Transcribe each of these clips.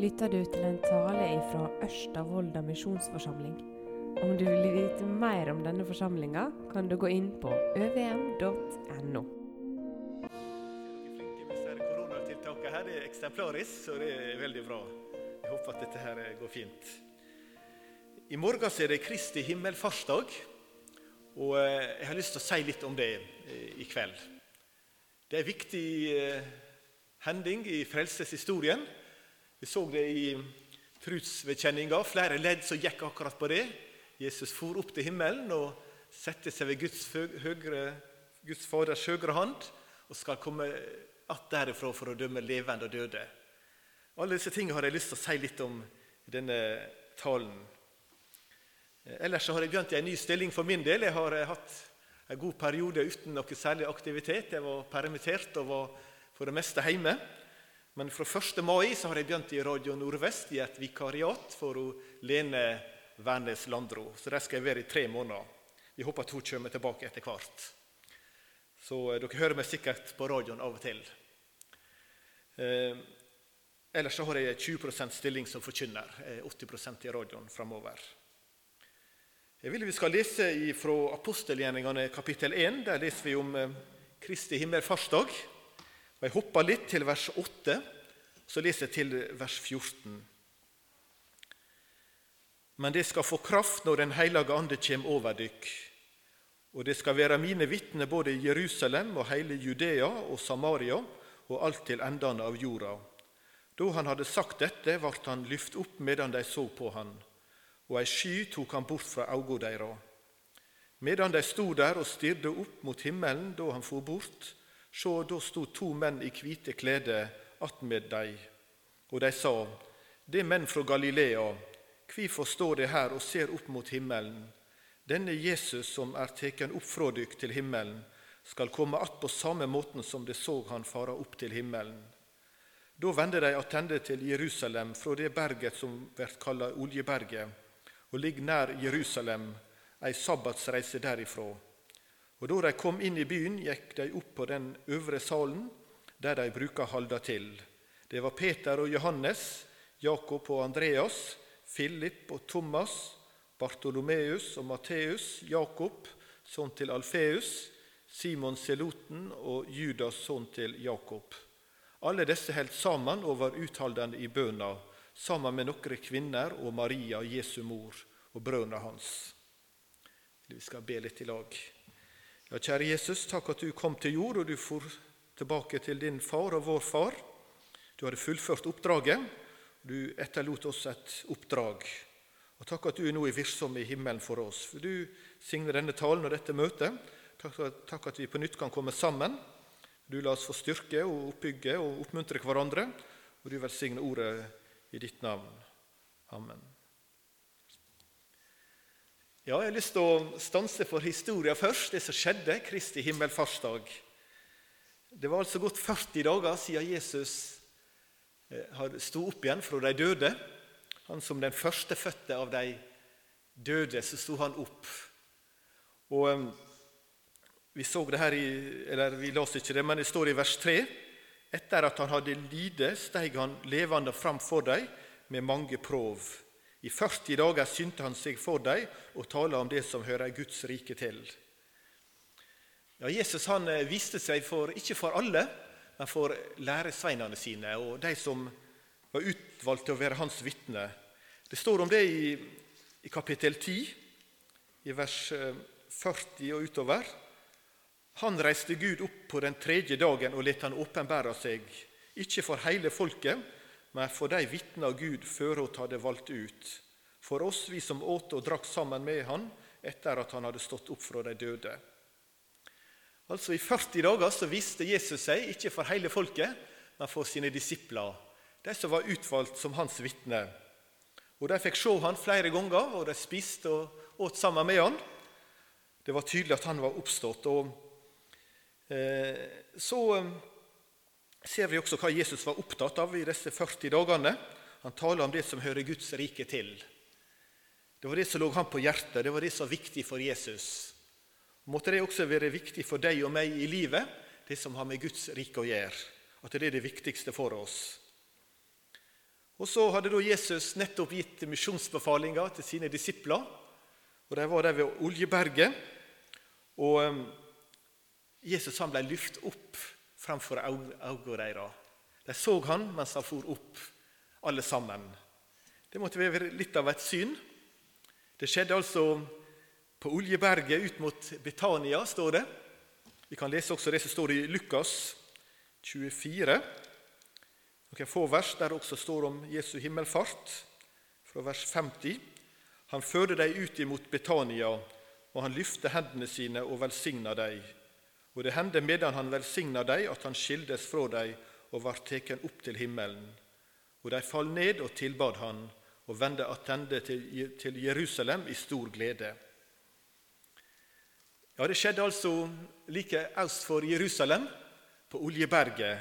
lytter du til en tale fra Ørsta misjonsforsamling. Om du vil vite mer om denne forsamlinga, kan du gå inn på øvm.no. koronatiltakene her. Er eksemplarisk, så det er veldig bra. Jeg håper at dette her går fint. I morgen er det Kristi himmelfartsdag, og eh, jeg har lyst til å si litt om det eh, i kveld. Det er en viktig eh, hending i frelseshistorien. Vi så det i trosvedkjenninga. Flere ledd som gikk akkurat på det. Jesus for opp til himmelen og sette seg ved Guds, høyre, Guds Faders høyre hand og skal komme att derifra for å dømme levende og døde. Alle disse tingene har jeg lyst til å si litt om i denne talen. Ellers så har jeg begynt i en ny stilling for min del. Jeg har eh, hatt en god periode uten noe særlig aktivitet. Jeg var permittert og var for det meste hjemme. Men fra 1. mai så har jeg begynt i Radio Nordvest i et vikariat for å Lene Wærnes Landro. Så der skal jeg være i tre måneder. Vi håper at hun kommer tilbake etter hvert. Så eh, dere hører meg sikkert på radioen av og til. Eh, ellers så har jeg 20% stilling som forkynner. eh, 80% i radioen framover. Jeg vil vi skal lese fra apostelgjerningene kapittel 1. Der leser vi om eh, Kristi himmelfartsdag. Og Jeg hopper litt til vers 8, så leser jeg til vers 14. Men det skal få kraft når Den hellige ande kommer over dykk. Og det skal være mine vitner både i Jerusalem og hele Judea og Samaria og alt til endene av jorda. Da han hadde sagt dette, ble han lyft opp medan de så på han, og ei sky tok han bort fra øynene deres. Medan de sto der og stirrde opp mot himmelen da han for bort, så da sto to menn i hvite klede attmed dei, og de sa, det er menn fra Galilea, hvorfor står de her og ser opp mot himmelen? Denne Jesus som er teken opp fra dykk til himmelen, skal komme att på samme måten som de så han fara opp til himmelen. Da vender de attende til Jerusalem fra det berget som blir kalt Oljeberget, og ligger nær Jerusalem, ei sabbatsreise derifra. Og Da de kom inn i byen, gikk de opp på den øvre salen, der de bruker halda til. Det var Peter og Johannes, Jakob og Andreas, Philip og Thomas, Bartolomeus og Matteus, Jakob, sønn til Alfeus, Simon Seloten og Judas, sønn til Jakob. Alle disse holdt sammen og var uthaldende i bønna, sammen med noen kvinner og Maria, Jesu mor, og brødrene hans. Vi skal be litt i lag. Ja, kjære Jesus, takk at du kom til jord, og du for tilbake til din far og vår far. Du hadde fullført oppdraget. Du etterlot oss et oppdrag. Og Takk at du nå er virksom i himmelen for oss. For Du signer denne talen og dette møtet. Takk at vi på nytt kan komme sammen. Du la oss få styrke og oppbygge og oppmuntre hverandre. Og du velsigne ordet i ditt navn. Amen. Ja, Jeg har lyst til å stanse for historien først, det som skjedde Kristi himmelfartsdag. Det var altså gått 40 dager siden Jesus sto opp igjen fra de døde. Han som den førstefødte av de døde, så sto han opp. Og Vi så det her i, eller vi leste ikke det, men det står i vers 3. Etter at han hadde lidd, steg han levende fram for dem med mange prov. I 40 dager synte han seg for dem og talte om det som hører Guds rike til. Ja, Jesus han viste seg for, ikke for alle, men for læresveinene sine og de som var utvalgt til å være hans vitne. Det står om det i, i kapittel 10, i vers 40 og utover. Han reiste Gud opp på den tredje dagen og lot han åpenbære seg, ikke for hele folket, men for de vitner Gud før hun hadde valgt ut, for oss, vi som åt og drakk sammen med han etter at han hadde stått opp fra de døde. Altså I 40 dager så viste Jesus seg, ikke for hele folket, men for sine disipler, de som var utvalgt som hans vitner. Og De fikk se han flere ganger, og de spiste og åt sammen med han. Det var tydelig at han var oppstått. og eh, Så eh, ser vi også hva Jesus var opptatt av i disse 40 dagene. Han taler om det som hører Guds rike til. Det var det som lå ham på hjertet, det var det som var viktig for Jesus. Måtte det også være viktig for deg og meg i livet, det som har med Guds rike å gjøre. At det er det viktigste for oss. Og Så hadde da Jesus nettopp gitt misjonsbefalinger til sine disipler. og De var der ved Oljeberget. Og um, Jesus han ble løftet opp framfor øynene deres. De så han mens han for opp, alle sammen. Det måtte være litt av et syn. Det skjedde altså på Oljeberget ut mot Betania, står det. Vi kan lese også det som står i Lukas 24. Noen få vers der det også står om Jesu himmelfart, fra vers 50. Han førte dem ut imot Betania, og han løftet hendene sine og velsigna dem. Og det hendte medan han velsigna dei, at han skildes fra dei og var teken opp til himmelen. Og de fall ned og tilbad han, og vende attende til Jerusalem i stor glede. Ja, Det skjedde altså like øst for Jerusalem, på Oljeberget.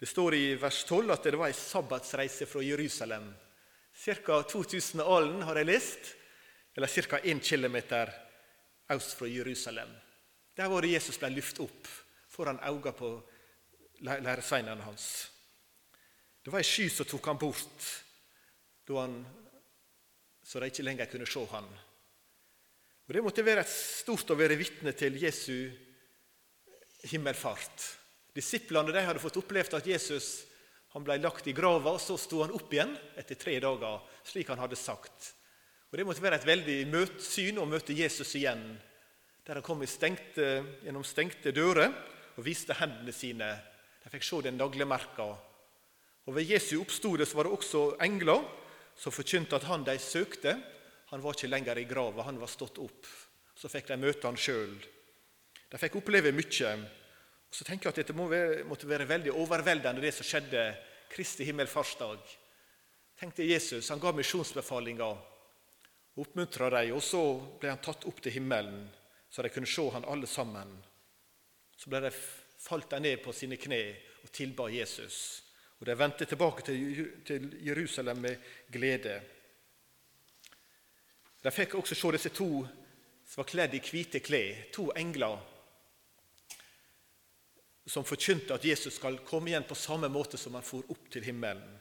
Det står i vers 12 at det var ei sabbatsreise fra Jerusalem. Ca. 2000 alen, har jeg lest, eller ca. 1 km øst fra Jerusalem. Der var det Jesus ble løftet opp foran øynene på læresveinene hans. Det var ei sky som tok han bort, han, så de ikke lenger kunne se han. Og Det måtte være et stort å være vitne til Jesu himmelfart. Disiplene de hadde fått opplevd at Jesus han ble lagt i grava, og så sto han opp igjen etter tre dager, slik han hadde sagt. Og Det måtte være et veldig møt, syn å møte Jesus igjen, der han kom stengte, gjennom stengte dører og viste hendene sine. De fikk se den naglemerka. Og Ved Jesu så var det også engler som forkynte at han de søkte, han var ikke lenger i grava, han var stått opp. Så fikk de møte han sjøl. De fikk oppleve mye. Og så tenker jeg at Dette må være, måtte være veldig overveldende, det som skjedde Kristi himmelfartsdag. Tenk deg Jesus, han ga misjonsbefalinger og oppmuntra dem. Og så ble han tatt opp til himmelen, så de kunne se han alle sammen. Så ble de falt de ned på sine kne og tilba Jesus. Og de vendte tilbake til Jerusalem med glede. De fikk også se disse to som var kledd i hvite klær, to engler som forkynte at Jesus skal komme igjen på samme måte som han for opp til himmelen.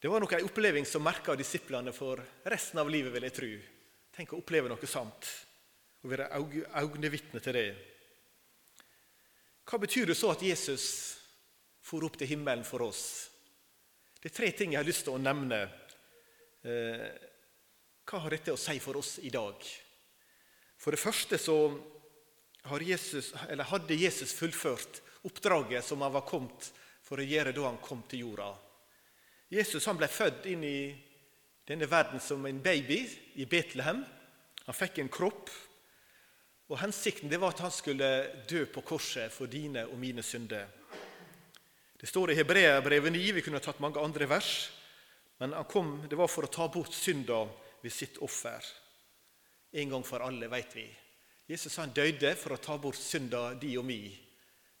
Det var nok en oppleving som merka disiplene for resten av livet, vil jeg tro. Tenk å oppleve noe sant, og være øynevitne til det. Hva betyr det så at Jesus for opp til himmelen for oss? Det er tre ting jeg har lyst til å nevne. Eh, hva har dette å si for oss i dag? For det første så Jesus, hadde Jesus fullført oppdraget som han var kommet for å gjøre da han kom til jorda. Jesus han ble født inn i denne verden som en baby i Betlehem. Han fikk en kropp, og hensikten det var at han skulle dø på korset for dine og mine synder. Det står i Hebreabrevet 9, vi kunne tatt mange andre vers, men han kom, det var for å ta bort synda ved sitt offer. En gang for alle, vet vi. Jesus han døde for å ta bort synda di og mi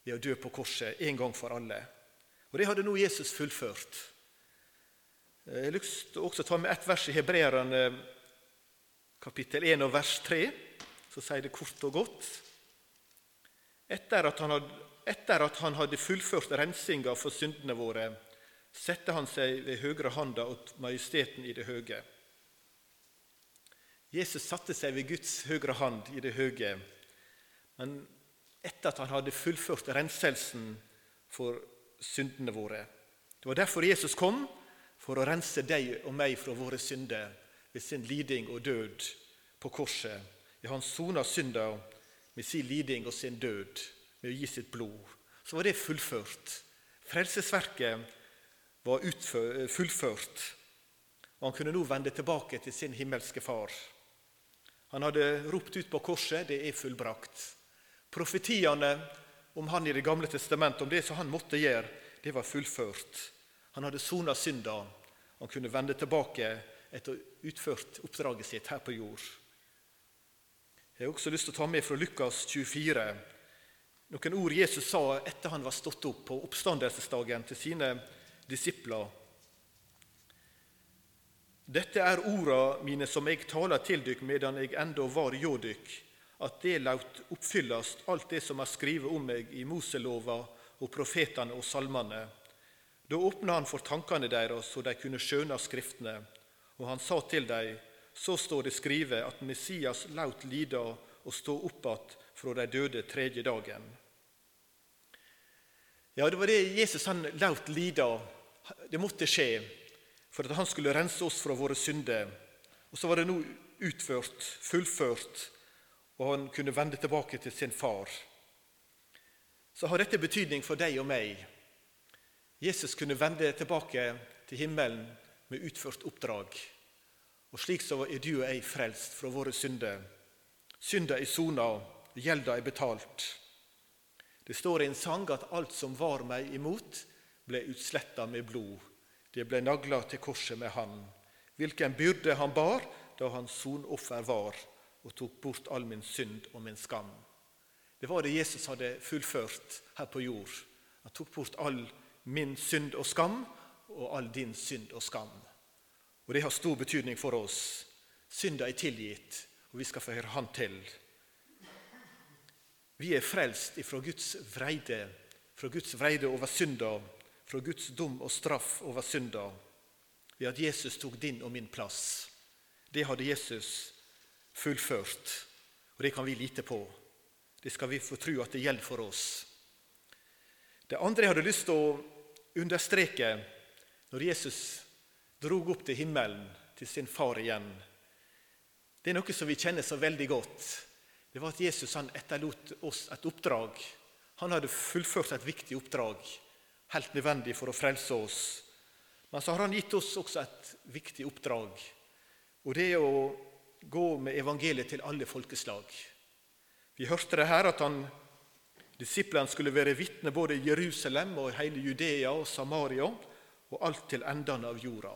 ved å dø på korset en gang for alle. Og Det hadde nå Jesus fullført. Jeg har lyst til også ta med ett vers i Hebreerne kapittel 1 og vers 3. Så sier det kort og godt. Etter at han hadde, etter at han hadde fullført rensinga for syndene våre, sette han seg ved høyre handa åt majesteten i det høge. Jesus satte seg ved Guds høyre hand i det høye, men etter at han hadde fullført renselsen for syndene våre. Det var derfor Jesus kom, for å rense deg og meg fra våre synder ved sin liding og død på korset. Ja, han sona synda med sin liding og sin død med å gi sitt blod. Så var det fullført. Frelsesverket var fullført, og han kunne nå vende tilbake til sin himmelske Far. Han hadde ropt ut på korset 'Det er fullbrakt'. Profetiene om han i Det gamle testamentet, om det som han måtte gjøre, det var fullført. Han hadde sona synda. Han kunne vende tilbake etter utført oppdraget sitt her på jord. Jeg har også lyst til å ta med fra Lukas 24 noen ord Jesus sa etter han var stått opp på oppstandelsesdagen til sine disipler. Dette er orda mine som jeg taler til dykk medan jeg enda var hjå dykk, at det laut oppfyllast alt det som er skrive om meg i Moselova og profetane og salmane. Da åpna han for tankene deres, så de kunne skjøne Skriftene. Og han sa til dem, så står det skrevet at Messias laut lida og stå opp att fra de døde tredje dagen. Ja, det var det Jesus han laut lida. Det måtte skje for at han skulle rense oss fra våre synder. Og så var det nå utført, fullført, og han kunne vende tilbake til sin far. Så har dette betydning for deg og meg. Jesus kunne vende tilbake til himmelen med utført oppdrag. Og slik så er du og jeg frelst fra våre synder. Synda er sona, gjelda er betalt. Det står i en sang at alt som var meg imot, ble utsletta med blod. Det ble nagla til korset med han. Hvilken byrde han bar da hans sonoffer var, og tok bort all min synd og min skam. Det var det Jesus hadde fullført her på jord. Han tok bort all min synd og skam og all din synd og skam. Og Det har stor betydning for oss. Synda er tilgitt, og vi skal få høre Han til. Vi er frelst ifra Guds vreide, fra Guds vreide over synda, fra Guds dom og straff over synda, ved at Jesus tok din og min plass. Det hadde Jesus fullført, og det kan vi lite på. Det skal vi få tro at det gjelder for oss. Det andre jeg hadde lyst til å understreke når Jesus drog opp til himmelen, til sin far igjen, det er noe som vi kjenner så veldig godt. Det var at Jesus han etterlot oss et oppdrag. Han hadde fullført et viktig oppdrag, helt nødvendig for å frelse oss. Men så har han gitt oss også et viktig oppdrag, og det er å gå med evangeliet til alle folkeslag. Vi hørte det her at han, disiplene skulle være vitner både i Jerusalem og hele Judea og Samaria og alt til endene av jorda.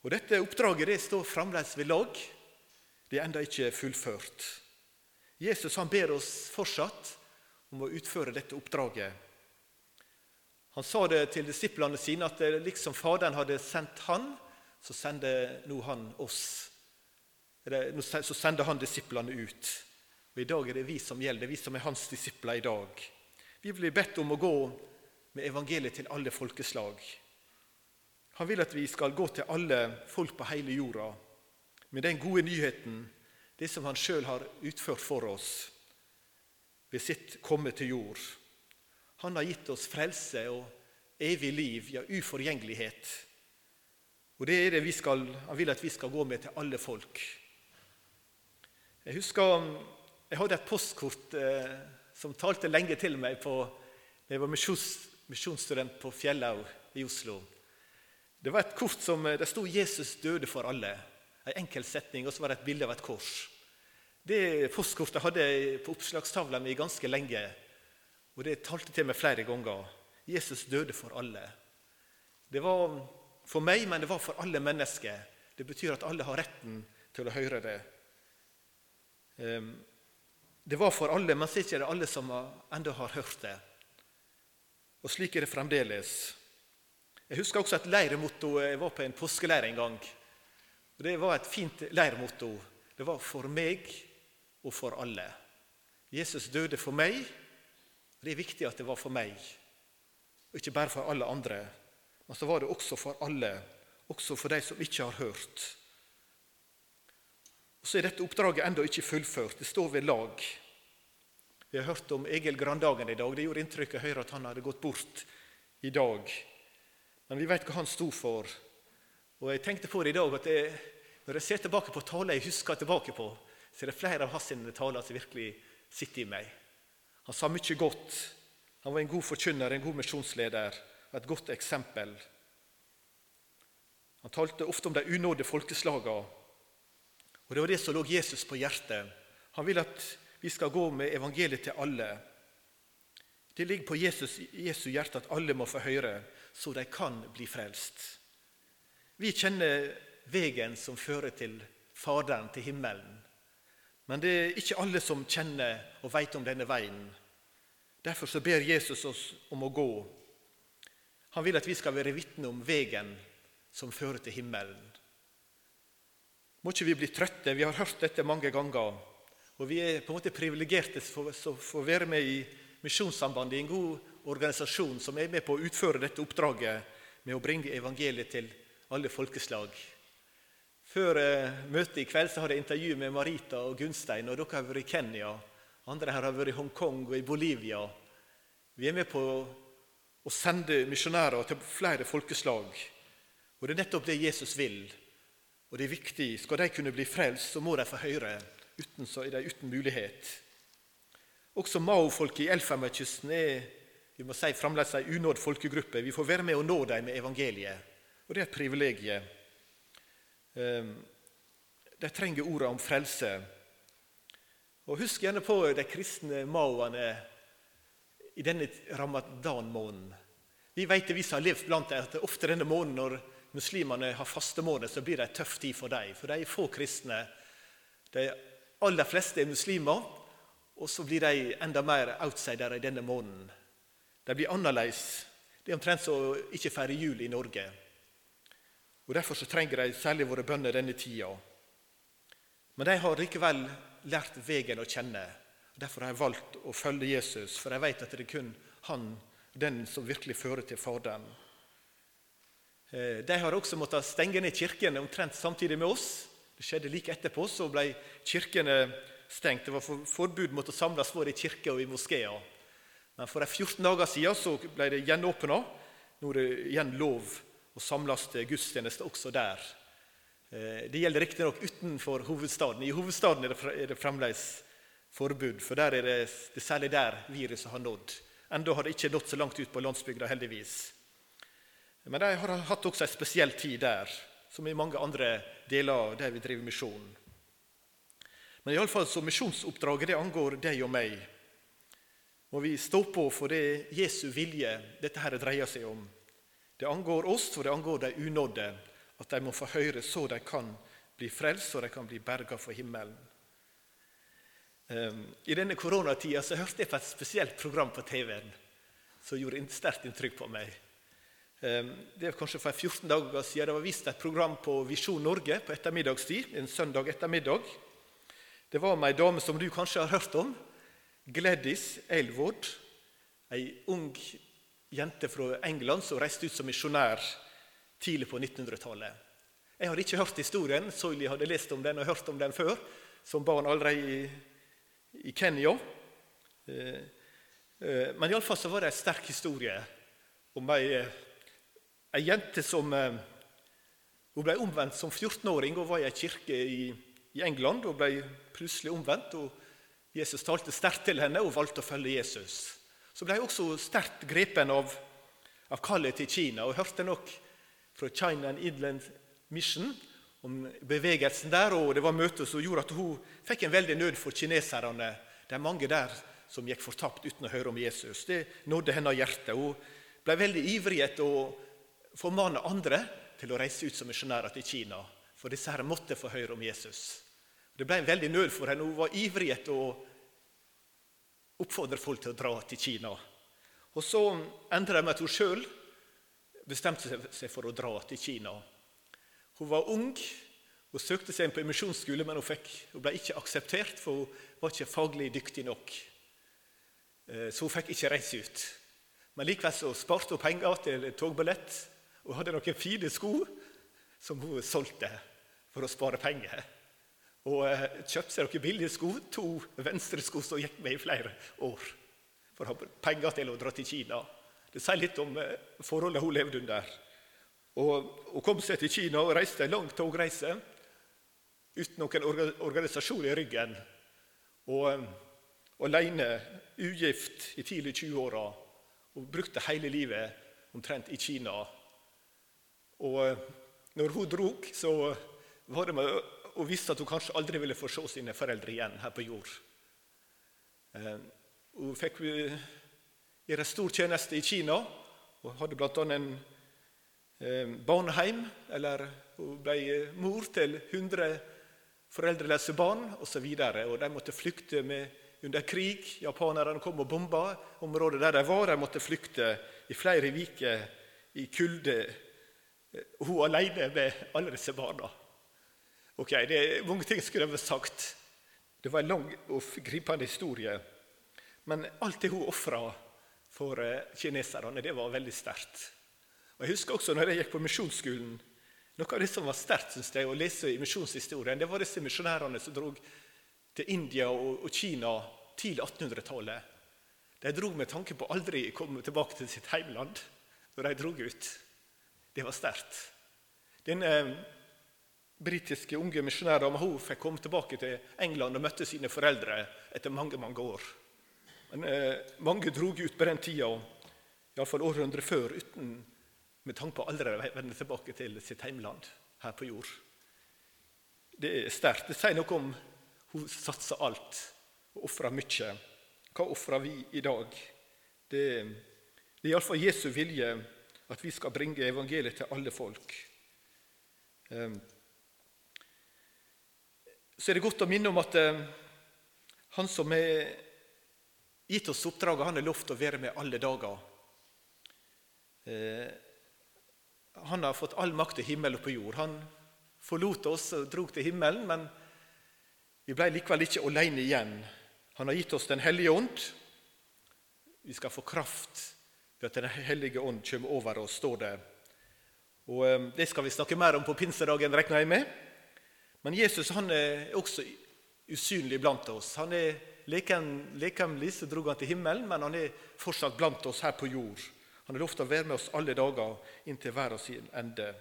Og Dette oppdraget det står fremdeles ved lag. Det er ennå ikke fullført. Jesus han ber oss fortsatt om å utføre dette oppdraget. Han sa det til disiplene sine at liksom Faderen hadde sendt han, så sender nå han oss. Så sender han disiplene ut. Og I dag er det vi som gjelder, det er vi som er hans disipler i dag. Vi blir bedt om å gå med evangeliet til alle folkeslag. Han vil at vi skal gå til alle folk på hele jorda med den gode nyheten, det som han sjøl har utført for oss ved sitt komme til jord. Han har gitt oss frelse og evig liv, ja, uforgjengelighet. Og det er det vi skal, Han vil at vi skal gå med til alle folk. Jeg husker jeg hadde et postkort eh, som talte lenge til meg da jeg var misjons, misjonsstudent på Fjellaug i Oslo. Det var et kort som eh, det sto 'Jesus døde for alle'. En enkel setning, og så var det et bilde av et kors. Det postkortet hadde jeg på oppslagstavla mi ganske lenge, og det talte til meg flere ganger. Jesus døde for alle. Det var for meg, men det var for alle mennesker. Det betyr at alle har retten til å høre det. Ehm, det var for alle, men så er det ikke alle som ennå har hørt det. Og slik er det fremdeles. Jeg husker også et leirmotto. Jeg var på en påskeleir en gang. Og Det var et fint leirmotto. Det var 'for meg og for alle'. Jesus døde for meg. og Det er viktig at det var for meg, og ikke bare for alle andre. Men så var det også for alle, også for de som ikke har hørt. Og Så er dette oppdraget ennå ikke fullført. Det står ved lag. Vi har hørt om Egil Grandagen i dag. Det gjorde inntrykk å høre at han hadde gått bort i dag. Men vi vet hva han sto for. Og jeg tenkte på det i dag at jeg, når jeg ser tilbake på taler jeg husker tilbake på, så er det flere av hans taler som virkelig sitter i meg. Han sa mye godt. Han var en god forkynner, en god misjonsleder og et godt eksempel. Han talte ofte om de unådde folkeslagene. Og Det var det som lå Jesus på hjertet. Han vil at vi skal gå med evangeliet til alle. Det ligger på Jesus, Jesu hjerte at alle må få høre, så de kan bli frelst. Vi kjenner veien som fører til Faderen, til himmelen. Men det er ikke alle som kjenner og vet om denne veien. Derfor så ber Jesus oss om å gå. Han vil at vi skal være vitne om veien som fører til himmelen. Må ikke vi bli trøtte. Vi har hørt dette mange ganger. Og vi er på en måte privilegerte for å være med i Misjonssambandet i en god organisasjon som er med på å utføre dette oppdraget med å bringe evangeliet til alle folkeslag. Før eh, møtet i kveld så hadde jeg intervju med Marita og Gunstein. og Dere har vært i Kenya. Andre her har vært i Hongkong og i Bolivia. Vi er med på å sende misjonærer til flere folkeslag. Og Det er nettopp det Jesus vil. Og det er viktig. Skal de kunne bli frelst, så må de få høre. Uten, så er de uten mulighet. Også Mao-folket i Elfenbenskysten er vi må si fremdeles en unådd folkegruppe. Vi får være med å nå dem med evangeliet. Og det er et privilegium. Ehm, de trenger ordene om frelse. Og Husk gjerne på de kristne maoene i denne ramadan-måneden. Vi vet det, vi som har levd blant dem, at ofte denne måneden når muslimene har fastemåned, så blir det en tøff tid for dem. For de er få kristne. De aller fleste er muslimer, og så blir de enda mer outsidere i denne måneden. De blir annerledes. Det er omtrent som ikke feire jul i Norge. Og Derfor så trenger de særlig våre bønner denne tida. Men de har likevel lært veien å kjenne. og Derfor har jeg valgt å følge Jesus, for jeg vet at det er kun han, den som virkelig fører til Faderen. Eh, de har også måttet stenge ned kirkene omtrent samtidig med oss. Det skjedde like etterpå, så ble kirkene stengt. Det var forbud mot å samles både i kirke og i moskeer. Men for 14 dager siden så ble det gjenåpna. Nå er det igjen lov å samles til gudstjeneste også der. Eh, det gjelder riktignok utenfor hovedstaden. I hovedstaden er det fremdeles forbud, for der er det, det er særlig der viruset har nådd. Enda har det ikke nådd så langt ut på landsbygda, heldigvis. Men de har hatt også en spesiell tid der, som i mange andre deler der vi driver misjon. Men iallfall så misjonsoppdraget det angår deg og meg må vi stå på for det Jesu vilje dette her dreier seg om. Det angår oss, og det angår de unådde, at de må få høre så de kan bli frelst, så de kan bli berga for himmelen. Ehm, I denne koronatida så hørte jeg på et spesielt program på TV-en som gjorde sterkt inntrykk på meg. Ehm, det er kanskje for 14 dager siden det var vist et program på Visjon Norge på ettermiddagstid, en søndag ettermiddag. Det var om ei dame som du kanskje har hørt om, Gladys Aylward, ei ung jente fra England som reiste ut som misjonær tidlig på 1900-tallet. Jeg hadde ikke hørt historien. Soily hadde lest om den og hørt om den før, som barn allerede i, i Kenya. Eh, eh, men iallfall var det en sterk historie om ei, ei jente som eh, hun ble omvendt som 14-åring og var i ei kirke i, i England og ble plutselig omvendt. og Jesus talte sterkt til henne og valgte å følge Jesus. Så ble hun også sterkt grepen av, av kallet til Kina og hørte nok fra China and Inland Mission om bevegelsen der. og Det var møter som gjorde at hun fikk en veldig nød for kineserne. Det er mange der som gikk fortapt uten å høre om Jesus. Det nådde hennes hjerte. Hun ble veldig ivrig etter å formane andre til å reise ut som misjonærer til Kina. For disse her måtte få høre om Jesus. Det ble en veldig nød for henne. Hun var ivrig etter å oppfordre folk til å dra til Kina. Og Så endte det med at hun sjøl bestemte seg for å dra til Kina. Hun var ung. Hun søkte seg inn på misjonsskole, men hun, fikk, hun, ble ikke akseptert, for hun var ikke faglig dyktig nok. Eh, så hun fikk ikke reise ut. Men likevel så sparte hun penger til togbillett og hadde noen fine sko som hun solgte for å spare penger og eh, kjøpte seg noen billige sko, to venstresko som gikk med i flere år. For å ha penger til å dra til Kina. Det sier litt om eh, forholdet hun levde under. Og Hun kom seg til Kina og reiste en lang togreise uten noen organisasjon i ryggen. Og um, alene, ugift i tidlig 20-åra. Hun brukte hele livet omtrent i Kina. Og uh, når hun drog, så var det med og visste at hun kanskje aldri ville få se sine foreldre igjen her på jord. Eh, hun fikk eh, gjøre stor tjeneste i Kina og hadde bl.a. en eh, barneheim. Eller hun ble mor til 100 foreldreløse barn osv. De måtte flykte med, under krig. Japanerne kom og bomba området der de var. De måtte flykte i flere uker i kulde. Hun alene med alle disse barna. Ok, det er Mange ting skulle vært sagt. Det var en lang og gripende historie. Men alt det hun ofra for eh, kineserne. Det var veldig sterkt. Og Jeg husker også når jeg gikk på misjonsskolen. Noe av det som var sterkt synes jeg, å lese i misjonshistorien, det var disse misjonærene som dro til India og Kina tidlig 1800-tallet. De dro med tanke på aldri å komme tilbake til sitt heimland når de dro ut. Det var sterkt. Denne eh, britiske unge misjonæren hun fikk komme tilbake til England og møtte sine foreldre etter mange mange år. Men eh, Mange dro ut på den tida, iallfall århundret før, uten med tanke på aldri å vende tilbake til sitt heimland her på jord. Det er sterkt. Det sier noe om hun satser alt og ofrer mye. Hva ofrer vi i dag? Det, det er iallfall Jesu vilje at vi skal bringe evangeliet til alle folk. Ehm, så er det godt å minne om at eh, han som har gitt oss oppdraget, han har lovt å være med alle dager. Eh, han har fått all makt i himmel og på jord. Han forlot oss og dro til himmelen, men vi ble likevel ikke alene igjen. Han har gitt oss Den hellige ånd. Vi skal få kraft ved at Den hellige ånd kommer over oss, står det. Og eh, Det skal vi snakke mer om på pinsedagen, regner jeg med. Men Jesus han er også usynlig blant oss. Han er Lekenlig så drog han til himmelen, men han er fortsatt blant oss her på jord. Han har lovt å være med oss alle dager inntil verdens ende.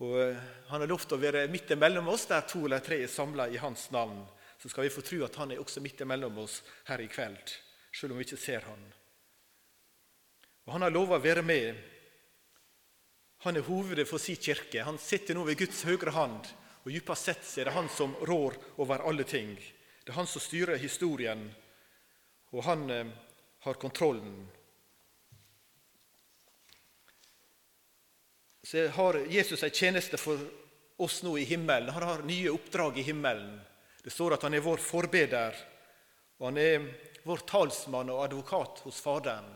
Og eh, Han har lovt å være midt imellom oss der to eller tre er samla i Hans navn. Så skal vi få tro at Han er også midt imellom oss her i kveld, selv om vi ikke ser Han. Og Han har lova å være med. Han er hovedet for sin kirke. Han sitter nå ved Guds høyre hand, og dypest sett er det Han som rår over alle ting. Det er Han som styrer historien, og han eh, har kontrollen. så har Jesus en tjeneste for oss nå i himmelen. Han har nye oppdrag i himmelen. Det står at han er vår forbeder, og han er vår talsmann og advokat hos Faderen.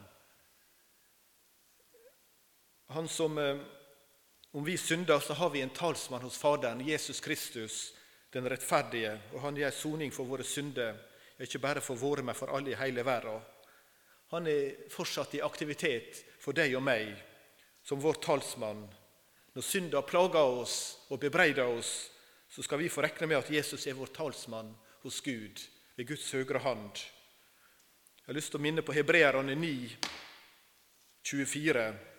Han som, eh, Om vi synder, så har vi en talsmann hos Faderen, Jesus Kristus, den rettferdige, og han gjør soning for våre synder, ikke bare for våre, men for alle i hele verden. Han er fortsatt i aktivitet for deg og meg som vår talsmann. Når synda plager oss og bebreider oss, så skal vi få regne med at Jesus er vår talsmann hos Gud ved Guds høyre hand. Jeg har lyst til å minne på Hebreerne 9, 24.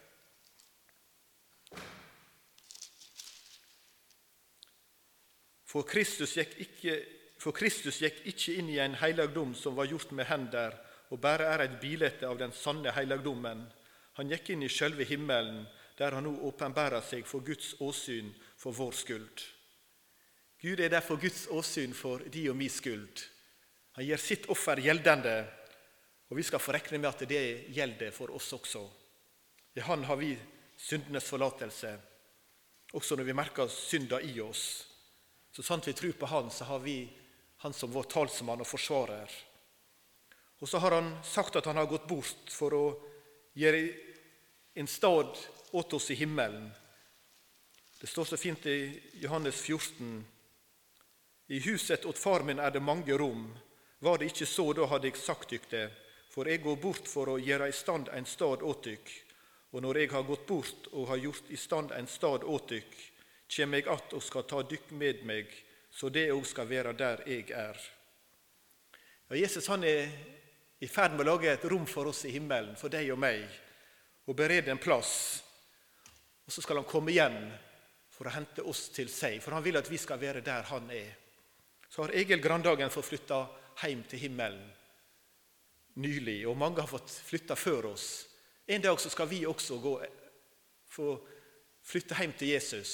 For Kristus, ikke, for Kristus gikk ikke inn i en helligdom som var gjort med hender, og bare er et bilde av den sanne helligdommen. Han gikk inn i sjølve himmelen, der han nå åpenbærer seg for Guds åsyn for vår skyld. Gud er derfor Guds åsyn for de og min skyld. Han gir sitt offer gjeldende, og vi skal få regne med at det gjelder for oss også. I Han har vi syndenes forlatelse, også når vi merker synda i oss. Så sant vi tror på Han, så har vi Han som vår talsmann og forsvarer. Og så har Han sagt at Han har gått bort for å gjøre en stad åt oss i himmelen. Det står så fint i Johannes 14. I huset åt far min er det mange rom. Var det ikke så, da hadde jeg sagt dykk det. For jeg går bort for å gjøre i stand en stad åt dykk. Og når jeg har gått bort og har gjort i stand en stad åt dykk, kjem jeg att og skal ta dykk med meg, så det òg skal være der jeg er. Ja, Jesus han er i ferd med å lage et rom for oss i himmelen, for deg og meg og berede en plass. Og så skal han komme igjen for å hente oss til seg, for han vil at vi skal være der han er. Så har Egil Grandagen fått flytta hjem til himmelen nylig, og mange har fått flytta før oss. En dag så skal vi også gå, få flytte hjem til Jesus.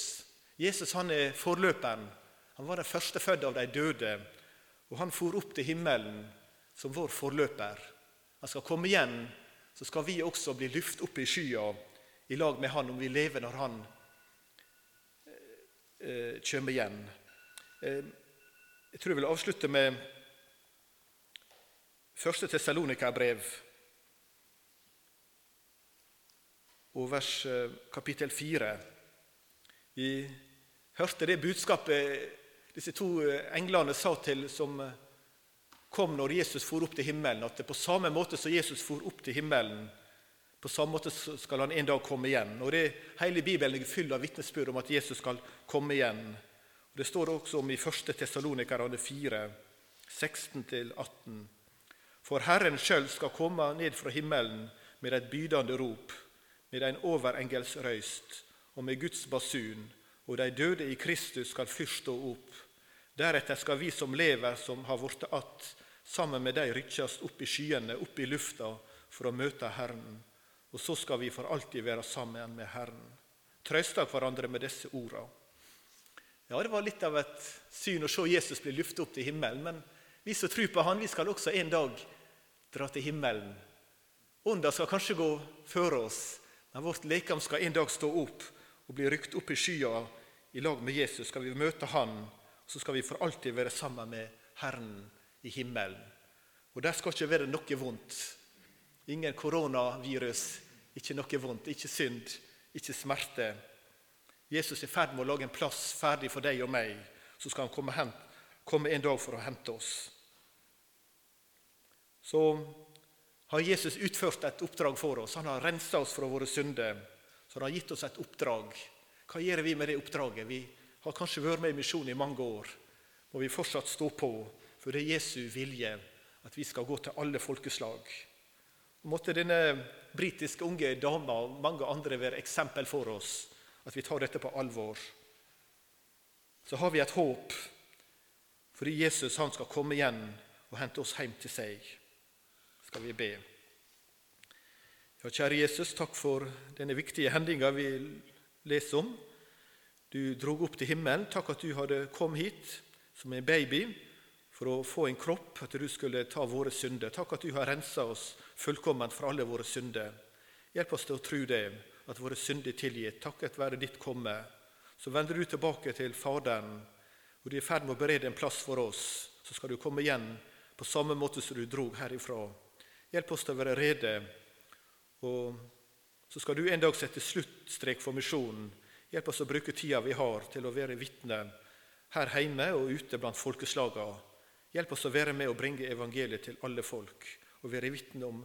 Jesus han er forløperen. Han var den førstefødte av de døde, og han for opp til himmelen som vår forløper. Han skal komme igjen så skal vi også bli luft opp i skya i lag med Han om vi lever når Han eh, kommer igjen. Eh, jeg tror jeg vil avslutte med første Tessalonika-brev og vers eh, kapittel 4. Vi hørte det budskapet disse to eh, englene sa til som, kom når Jesus for opp til himmelen, at det på samme måte som Jesus for opp til himmelen, på samme måte skal han en dag komme igjen. Og det Hele Bibelen er full av vitnesbyrd om at Jesus skal komme igjen. Og Det står også om i 1. Tessalonikerne 4, 16-18. For Herren sjøl skal komme ned fra himmelen med et bydende rop, med en overengels røyst og med Guds basun, og de døde i Kristus skal først stå opp. Deretter skal vi som lever, som har blitt att, sammen med de rykkjast opp i skyene, opp i lufta, for å møte Herren. Og så skal vi for alltid være sammen med Herren. Trøsta hverandre med disse orda. Ja, Det var litt av et syn å se Jesus bli løftet opp til himmelen. Men vi som tror på Han, vi skal også en dag dra til himmelen. Ånda skal kanskje gå før oss, men vårt lekam skal en dag stå opp og bli rykt opp i skya i lag med Jesus. Skal vi møte Han, så skal vi for alltid være sammen med Herren i himmelen. Og der skal ikke være noe vondt. Ingen koronavirus, ikke noe vondt, ikke synd, ikke smerte. Jesus er i ferd med å lage en plass ferdig for deg og meg. Så skal han komme, hen, komme en dag for å hente oss. Så har Jesus utført et oppdrag for oss. Han har rensa oss fra våre synder. Så han har gitt oss et oppdrag. Hva gjør vi med det oppdraget? Vi har kanskje vært med i misjon i mange år. Må vi fortsatt stå på, for det er Jesu vilje at vi skal gå til alle folkeslag. Måtte denne britiske unge dama og mange andre være eksempel for oss, at vi tar dette på alvor. Så har vi et håp, fordi Jesus han skal komme igjen og hente oss hjem til seg. Skal vi be. Ja, kjære Jesus, takk for denne viktige hendinga vi leser om. Du drog opp til himmelen. Takk at du hadde kommet hit som en baby for å få en kropp, at du skulle ta våre synder. Takk at du har rensa oss fullkomment fra alle våre synder. Hjelp oss til å tro det, at våre synder er tilgitt. Takket være ditt komme. Så vender du tilbake til Faderen, og du er i ferd med å berede en plass for oss. Så skal du komme igjen på samme måte som du drog herifra. Hjelp oss til å være rede. Og så skal du en dag sette sluttstrek for misjonen. Hjelp oss å bruke tida vi har, til å være vitne her hjemme og ute blant folkeslagene Hjelp oss å være med og bringe evangeliet til alle folk, og være vitne om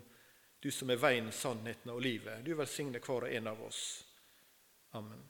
du som er veien, sannheten og livet. Du velsigne hver og en av oss. Amen.